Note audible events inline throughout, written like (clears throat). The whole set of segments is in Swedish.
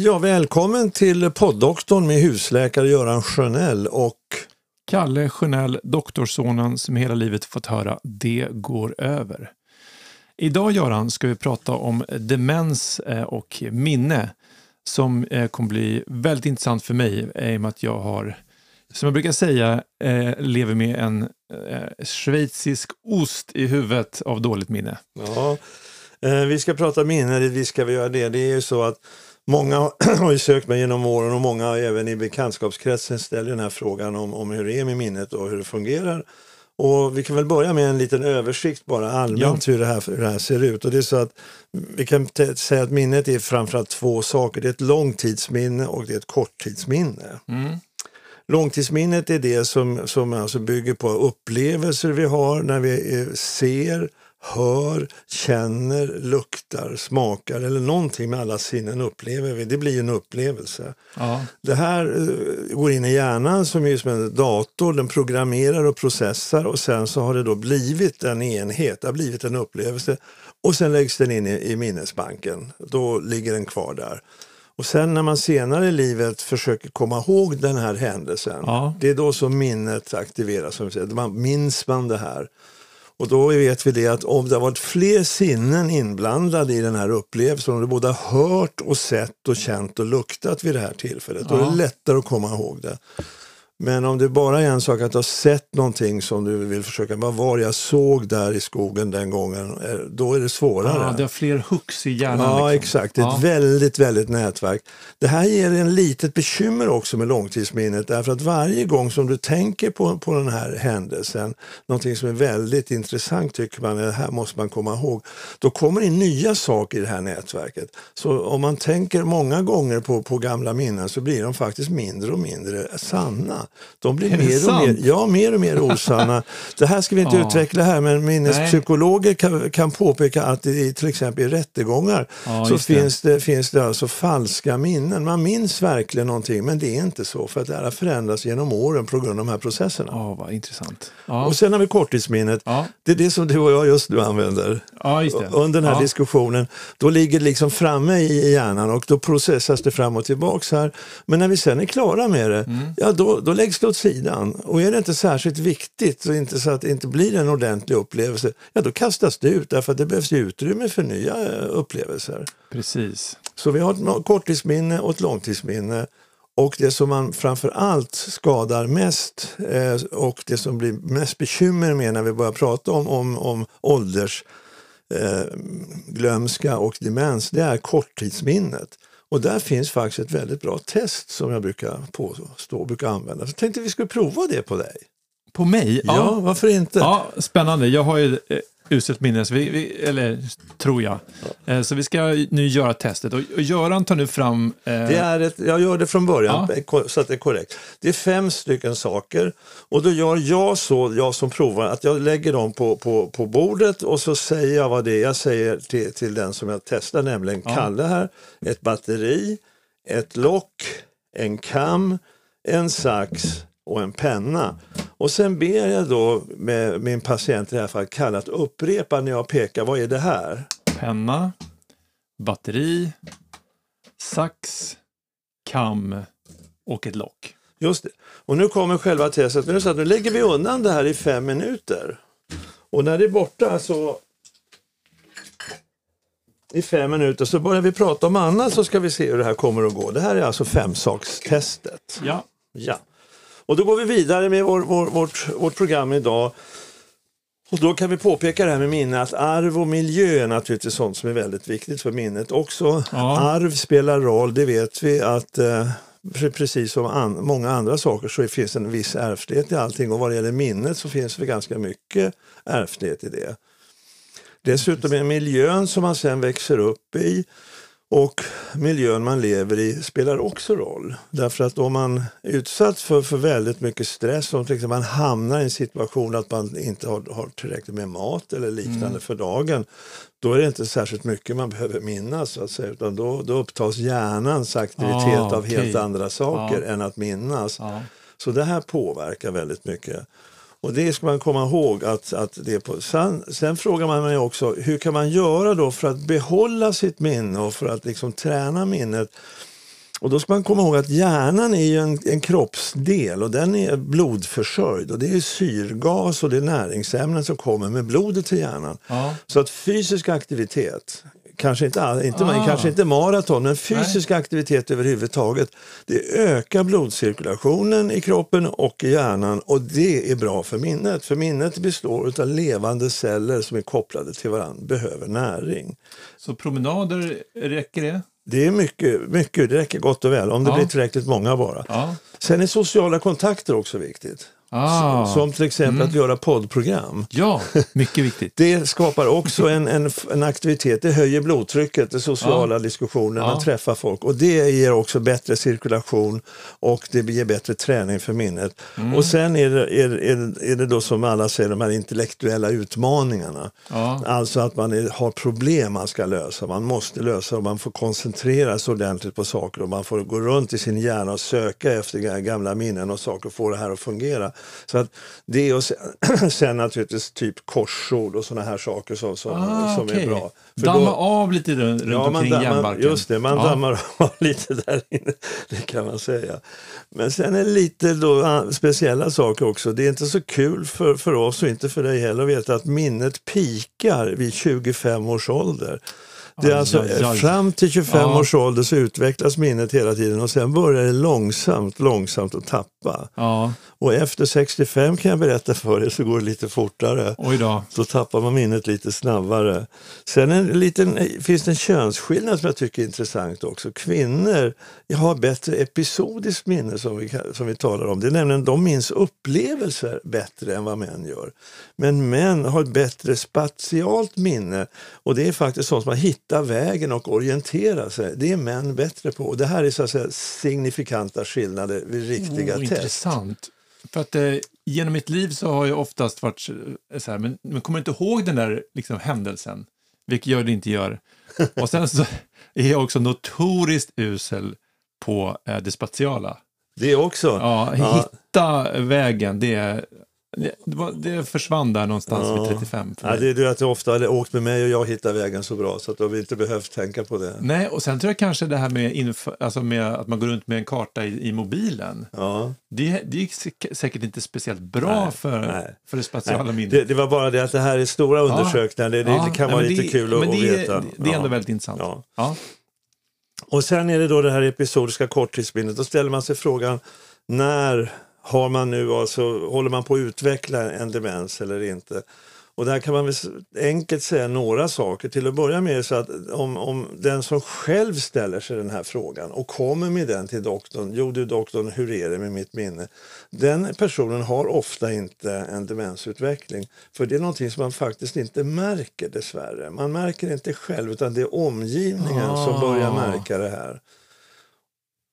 Ja, välkommen till poddoktorn med husläkare Göran Sjönell och Kalle Sjönell, doktorsonen som hela livet fått höra det går över. Idag Göran ska vi prata om demens eh, och minne som eh, kommer bli väldigt intressant för mig i och med att jag har, som jag brukar säga, eh, lever med en schweizisk ost i huvudet av dåligt minne. Ja, vi ska prata minne, vi ska vi göra det. Det är ju så att Många (clears throat) har ju sökt mig genom åren och många även i bekantskapskretsen ställer den här frågan om, om hur det är med minnet och hur det fungerar. Och vi kan väl börja med en liten översikt bara allmänt ja. hur, det här, hur det här ser ut. Och det är så att vi kan säga att minnet är framförallt två saker. Det är ett långtidsminne och det är ett korttidsminne. Mm. Långtidsminnet är det som, som alltså bygger på upplevelser vi har när vi ser, hör, känner, luktar, smakar eller någonting med alla sinnen upplever vi. Det blir en upplevelse. Ja. Det här uh, går in i hjärnan som är som en dator. Den programmerar och processar och sen så har det då blivit en enhet, det har blivit en upplevelse och sen läggs den in i, i minnesbanken. Då ligger den kvar där. Och sen när man senare i livet försöker komma ihåg den här händelsen, ja. det är då som minnet aktiveras. Som. Man minns man det här. Och då vet vi det att om det har varit fler sinnen inblandade i den här upplevelsen, om du både har hört och sett och känt och luktat vid det här tillfället, ja. då är det lättare att komma ihåg det. Men om det bara är en sak att du har sett någonting som du vill försöka, vad var jag såg där i skogen den gången, eh, då är det svårare. Ja, det har fler hooks i hjärnan. Ja, liksom. exakt. Det är ja. ett väldigt, väldigt nätverk. Det här ger en litet bekymmer också med långtidsminnet, därför att varje gång som du tänker på, på den här händelsen, någonting som är väldigt intressant tycker man, det här måste man komma ihåg, då kommer in nya saker i det här nätverket. Så om man tänker många gånger på, på gamla minnen så blir de faktiskt mindre och mindre sanna. De blir mer och, mer, ja, mer och mer osanna. det här ska vi inte (laughs) ja. utveckla här, men minnespsykologer kan, kan påpeka att i till exempel i rättegångar ja, så finns det. det, finns det alltså falska minnen. Man minns verkligen någonting, men det är inte så för att det här har förändrats genom åren på grund av de här processerna. Ja, vad intressant. Ja. Och sen har vi korttidsminnet. Det är det som du och jag just nu använder. Under den här diskussionen. Då ligger det liksom framme i hjärnan och då processas det fram och tillbaks här. Men när vi sen är klara med det, mm. ja då, då läggs det åt sidan. Och är det inte särskilt viktigt och inte så att det inte blir en ordentlig upplevelse, ja då kastas det ut därför att det behövs utrymme för nya eh, upplevelser. Precis. Så vi har ett korttidsminne och ett långtidsminne. Och det som man framför allt skadar mest eh, och det som blir mest bekymmer med när vi börjar prata om, om, om ålders eh, glömska och demens, det är korttidsminnet. Och där finns faktiskt ett väldigt bra test som jag brukar påstå och brukar använda. Så tänkte vi skulle prova det på dig. På mig? Ja, ja, varför inte? Ja, spännande. Jag har ju eh, uselt minne, vi, vi, eller tror jag. Ja. Eh, så vi ska nu göra testet. Och, och Göran tar nu fram... Eh... Det är ett, jag gör det från början ja. så att det är korrekt. Det är fem stycken saker och då gör jag så, jag som provar, att jag lägger dem på, på, på bordet och så säger jag vad det är. Jag säger till, till den som jag testar, nämligen ja. Kalle här, ett batteri, ett lock, en kam, en sax och en penna. Och sen ber jag då med min patient i det här fallet, Kalle, att upprepa när jag pekar, vad är det här? Penna, batteri, sax, kam och ett lock. Just det. Och nu kommer själva testet. Nu, så att nu lägger vi undan det här i fem minuter. Och när det är borta så i fem minuter så börjar vi prata om annat så ska vi se hur det här kommer att gå. Det här är alltså femsakstestet. Ja. ja. Och då går vi vidare med vår, vår, vårt, vårt program idag. Och då kan vi påpeka det här med minne att arv och miljö är naturligtvis sånt som är väldigt viktigt för minnet också. Ja. Arv spelar roll, det vet vi att eh, precis som an, många andra saker så finns en viss ärftlighet i allting och vad det gäller minnet så finns det ganska mycket ärftlighet i det. Dessutom är miljön som man sen växer upp i och miljön man lever i spelar också roll. Därför att om man är utsatt för, för väldigt mycket stress, om till exempel man hamnar i en situation att man inte har, har tillräckligt med mat eller liknande mm. för dagen, då är det inte särskilt mycket man behöver minnas, så att säga, utan då, då upptas hjärnans aktivitet ah, av okay. helt andra saker ah. än att minnas. Ah. Så det här påverkar väldigt mycket. Och det ska man komma ihåg. att, att det på. Sen, sen frågar man mig också, hur kan man göra då för att behålla sitt minne och för att liksom träna minnet? Och då ska man komma ihåg att hjärnan är en, en kroppsdel och den är blodförsörjd och det är syrgas och det är näringsämnen som kommer med blodet till hjärnan. Ja. Så att fysisk aktivitet, kanske inte, inte, Ah. kanske inte maraton, men fysisk aktivitet överhuvudtaget, det ökar blodcirkulationen i kroppen och i hjärnan och det är bra för minnet. För minnet består av levande celler som är kopplade till varandra, behöver näring. Så promenader, räcker det? Det är mycket, mycket, det räcker gott och väl om det Ja. blir tillräckligt många bara. Ja. Sen är sociala kontakter också viktigt. Ah. Som till exempel att göra poddprogram. Ja, (laughs) mycket viktigt. Det skapar också en, en, en aktivitet, det höjer blodtrycket, det sociala diskussionen, Ja. man träffar folk och det ger också bättre cirkulation och det ger bättre träning för minnet. Mm. Och sen är det, är, är, är det då som alla säger de här intellektuella utmaningarna. Ja. Alltså att man är, har problem man ska lösa, man måste lösa och man får koncentrera sig ordentligt på saker och man får gå runt i sin hjärna och söka efter ga- gamla minnen och saker och få det här att fungera. Så att det och sen, sen naturligtvis typ korsord och sådana här saker som, som, Ah, som okej. är bra. För Damma då- av lite runt, Ja, omkring dammar, hjärnbarken. just det, man ja. dammar av (laughs) lite där inne, det kan man säga. Men sen är det lite då, ah, speciella saker också. Det är inte så kul för, för oss och inte för dig heller att veta att minnet pikar vid 25 års ålder. Det är alltså, aj, aj. fram till 25 Ja. års ålder så utvecklas minnet hela tiden och sen börjar det långsamt, långsamt att tappa. Ja, Och efter 65 kan jag berätta för dig så går det lite fortare oj då. så tappar man minnet lite snabbare. Sen en liten, finns det en könsskillnad som jag tycker är intressant också. Kvinnor har bättre episodiskt minne som vi, som vi talar om. Det är nämligen de minns upplevelser bättre än vad män gör. Men män har ett bättre spatialt minne och det är faktiskt sånt som att hitta vägen och orientera sig. Det är män bättre på. Det här är så att säga signifikanta skillnader vid riktiga Oh, test. intressant. För att eh, genom mitt liv så har jag oftast varit eh, så här, men, men kommer inte ihåg den där liksom, händelsen, vilket jag det inte gör. (laughs) Och sen så är jag också notoriskt usel på eh, det spatiala. Det också. Ja, Ja. hitta vägen, det, det, det, det försvann där någonstans Ja. vid 35. För Ja, det är du att du ofta hade åkt med mig och jag hittar vägen så bra så att du har inte behövt tänka på det. Nej, och sen tror jag kanske det här med, info, alltså med att man går runt med en karta i, i mobilen. Ja. Det, det är säk- säkert inte speciellt bra Nej, för, nej. för det spatiala minnet. det, det var bara det att det här är stora undersökningar. Det, det, kan vara lite kul att, att veta. Det, är ändå väldigt intressant. Ja. Och sen är det då det här episodiska korttidsminnet. Då ställer man sig frågan när har man nu alltså, håller man på att utveckla en demens eller inte? Och där kan man väl enkelt säga några saker. Till att börja med så att om, om den som själv ställer sig den här frågan och kommer med den till doktorn. Jo du doktorn, hur är det med mitt minne? Den personen har ofta inte en demensutveckling. För det är någonting som man faktiskt inte märker dessvärre. Man märker inte själv utan det är omgivningen som börjar Ah. märka det här.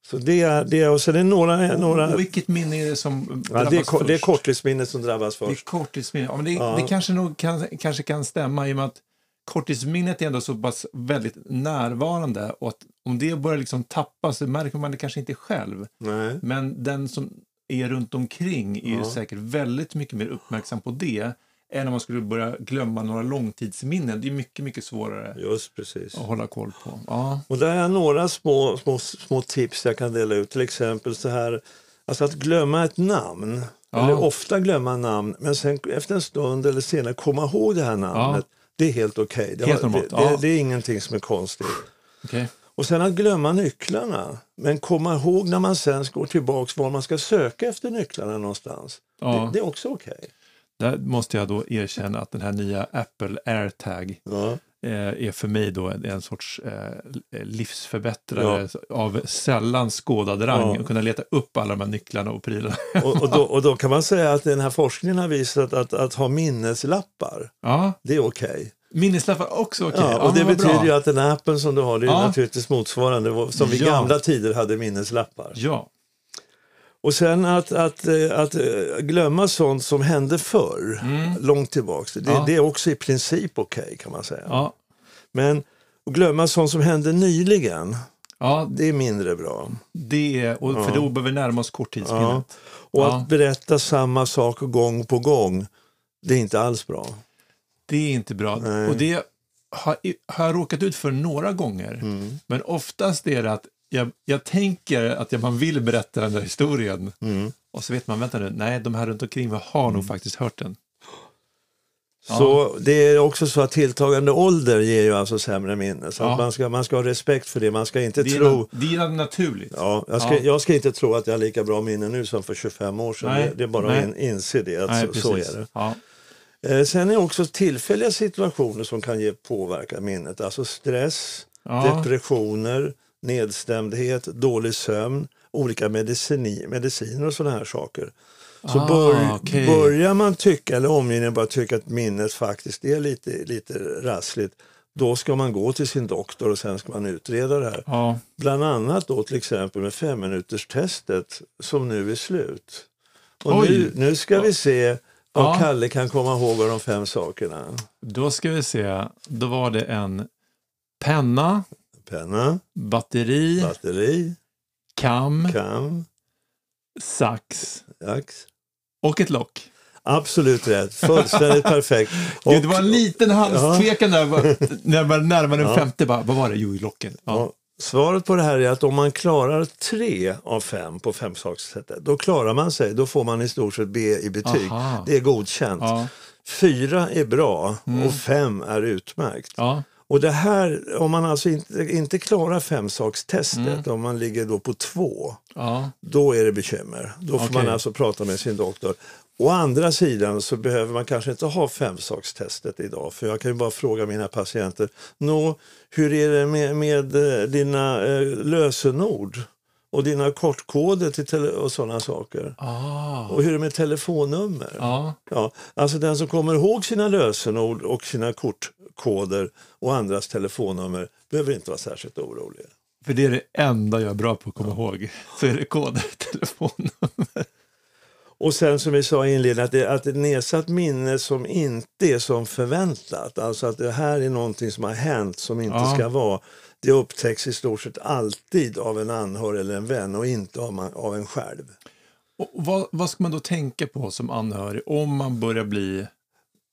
Så det är, det och sen är några... några Och vilket minne är det som ja, drabbas det, är, ko- det är först? korttidsminnet som drabbas Det är först. korttidsminne. Ja, men det, Ja. det kanske, nog kan, kanske kan stämma i och med att korttidsminnet är ändå så pass väldigt närvarande och att om det börjar liksom tappas så märker man det kanske inte själv. Nej. Men den som är runt omkring är Ja. säkert väldigt mycket mer uppmärksam på det än om man skulle börja glömma några långtidsminnen. Det är mycket, mycket svårare Just precis. att hålla koll på. Ja. Och där är några små, små, små tips jag kan dela ut. Till exempel så här, alltså att glömma ett namn. Ja. Eller ofta glömma namn, men sen efter en stund eller senare komma ihåg det här namnet. Det är helt okej. Det, Helt har- det, det, ja. det är ingenting som är konstigt. Okej. Och sen att glömma nycklarna. Men komma ihåg när man sen går tillbaks var man ska söka efter nycklarna någonstans. Ja. Det, det är också okej. Där måste jag då erkänna att den här nya Apple AirTag Ja. eh, är för mig då en, en sorts eh, livsförbättrare av sällan skådad rang. Ja. Att kunna leta upp alla de här nycklarna och prylarna. (laughs) Och, och, då, och då kan man säga att den här forskningen har visat att, att ha minneslappar, ja, det är okej. minneslappar också okej. Ja, och det betyder bra. ju att den appen som du har, det är Ja. naturligtvis motsvarande som i Ja. gamla tider hade minneslappar. Ja, Och sen att, att, eh, att eh, glömma sånt som hände förr, långt tillbaks, det, Ja. det är också i princip okej kan man säga. ja, Men att glömma sånt som hände nyligen, ja det är mindre bra. det är, och för då behöver vi närma oss korttidsminnet. Och Ja. att berätta samma sak gång på gång, det är inte alls bra. Det är inte bra. Nej. Och det har, har jag råkat ut för några gånger. Mm. Men oftast är det att jag, jag tänker att jag, man vill berätta den där historien Mm. och så vet man, vänta nu, nej, de här runt omkring mig har nog faktiskt hört den. Så det är också så att tilltagande ålder ger ju alltså sämre minne. Så Ja. att man, ska, man ska ha respekt för det. Man ska inte Det är, tro... na- det är naturligt. Ja, jag, ska, Ja. jag ska inte tro att jag har lika bra minne nu som för 25 år sedan. Nej, Det, är bara nej. att in, inse det, att nej, så, så är det. Ja. Eh, sen är också tillfälliga situationer som kan ge påverka minnet. Alltså stress, Ja. depressioner, nedstämdhet, dålig sömn, olika medicini, mediciner och sådana här saker. Så Ah, bör, okej. börjar man tycka, eller omgivningen bara tycka att minnet faktiskt är lite, lite rassligt, då ska man gå till sin doktor och sen ska man utreda det här. Ja. Bland annat då till exempel med femminuterstestet som nu är slut. Och Oj. nu, nu ska vi se vad Ja. Kalle kan komma ihåg av de fem sakerna. Då ska vi se, då var det en penna, Penna, batteri, batteri, kam, kam, sax ax. och ett lock. Absolut rätt, fullständigt (laughs) perfekt. Gud, det var en liten handstvekan där bara- (laughs) när jag började närma den Ja. femte. Bara, vad var det? Jo, locket. Ja. Ja, svaret på det här är att om man klarar tre av fem på femsakssättet, då klarar man sig. Då får man i stort sett B i betyg. Aha. Det är godkänt. Ja. Fyra är bra och fem är utmärkt. Ja. Och det här, om man alltså inte, inte klarar femsakstestet, om man ligger då på två, Ja. då är det bekymmer. Då får Okej. man alltså prata med sin doktor. Å andra sidan så behöver man kanske inte ha femsakstestet idag. För jag kan ju bara fråga mina patienter, Nå, hur är det med, med eh, dina eh, lösenord? Och dina kortkoder till och sådana saker. Ah. Och hur är det med telefonnummer? Ja. Ja, alltså den som kommer ihåg sina lösenord och sina kortkoder och andras telefonnummer behöver inte vara särskilt orolig. För det är det enda jag är bra på att komma ihåg. Så är det koder, (laughs) telefonnummer. Och sen som vi sa i inledningen, att det, att ett nedsatt minne som inte är som förväntat, alltså att det här är någonting som har hänt som inte Ja. ska vara, det upptäcks i stort sett alltid av en anhörig eller en vän och inte av, man, av en själv. Och vad, vad ska man då tänka på som anhörig om man börjar bli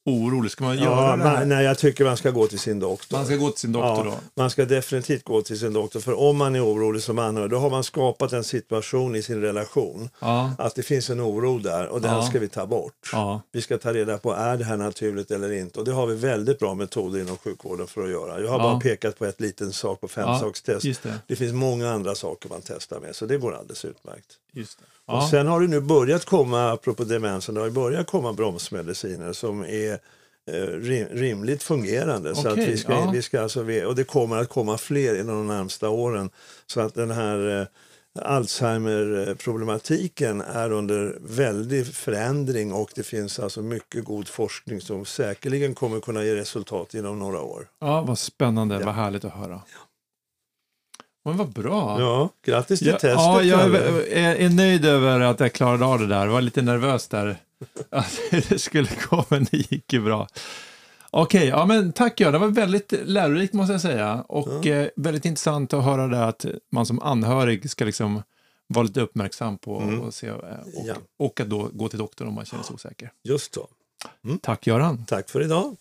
orolig? Ska man göra Ja, det man, nej, jag tycker man ska gå till sin doktor. Man ska gå till sin doktor Ja, då? man ska definitivt gå till sin doktor, för om man är orolig som anhörig, då har man skapat en situation i sin relation, Ja. att det finns en oro där och den Ja. ska vi ta bort. Vi ska ta reda på, är det här naturligt eller inte? Och det har vi väldigt bra metoder inom sjukvården för att göra. Jag har bara pekat på ett liten sak på femsakstest. Det. Det finns många andra saker man testar med, så det går alldeles utmärkt. Det. Och Ja. sen har det nu börjat komma, apropå demensen, det har börjat komma bromsmediciner som är eh, rim, rimligt fungerande. så att vi ska, ja. vi ska alltså, och det kommer att komma fler inom de närmsta åren. Så att den här eh, Alzheimer-problematiken är under väldig förändring och det finns alltså mycket god forskning som säkerligen kommer kunna ge resultat inom några år. ja, vad spännande. Ja. Vad härligt att höra. Men vad bra. Ja, grattis till Ja, testet. ja, jag är, är, är nöjd över att jag klarade av det där. Jag var lite nervös där. (laughs) Att det skulle gå, men det gick ju bra. Okej, ja, men tack Göran. Det var väldigt lärorikt måste jag säga. Och eh, väldigt intressant att höra det att man som anhörig ska liksom vara lite uppmärksam på och, se, eh, och, Ja. och att då gå till doktorn om man känner sig osäker. Just så. Tack Göran. Tack för idag.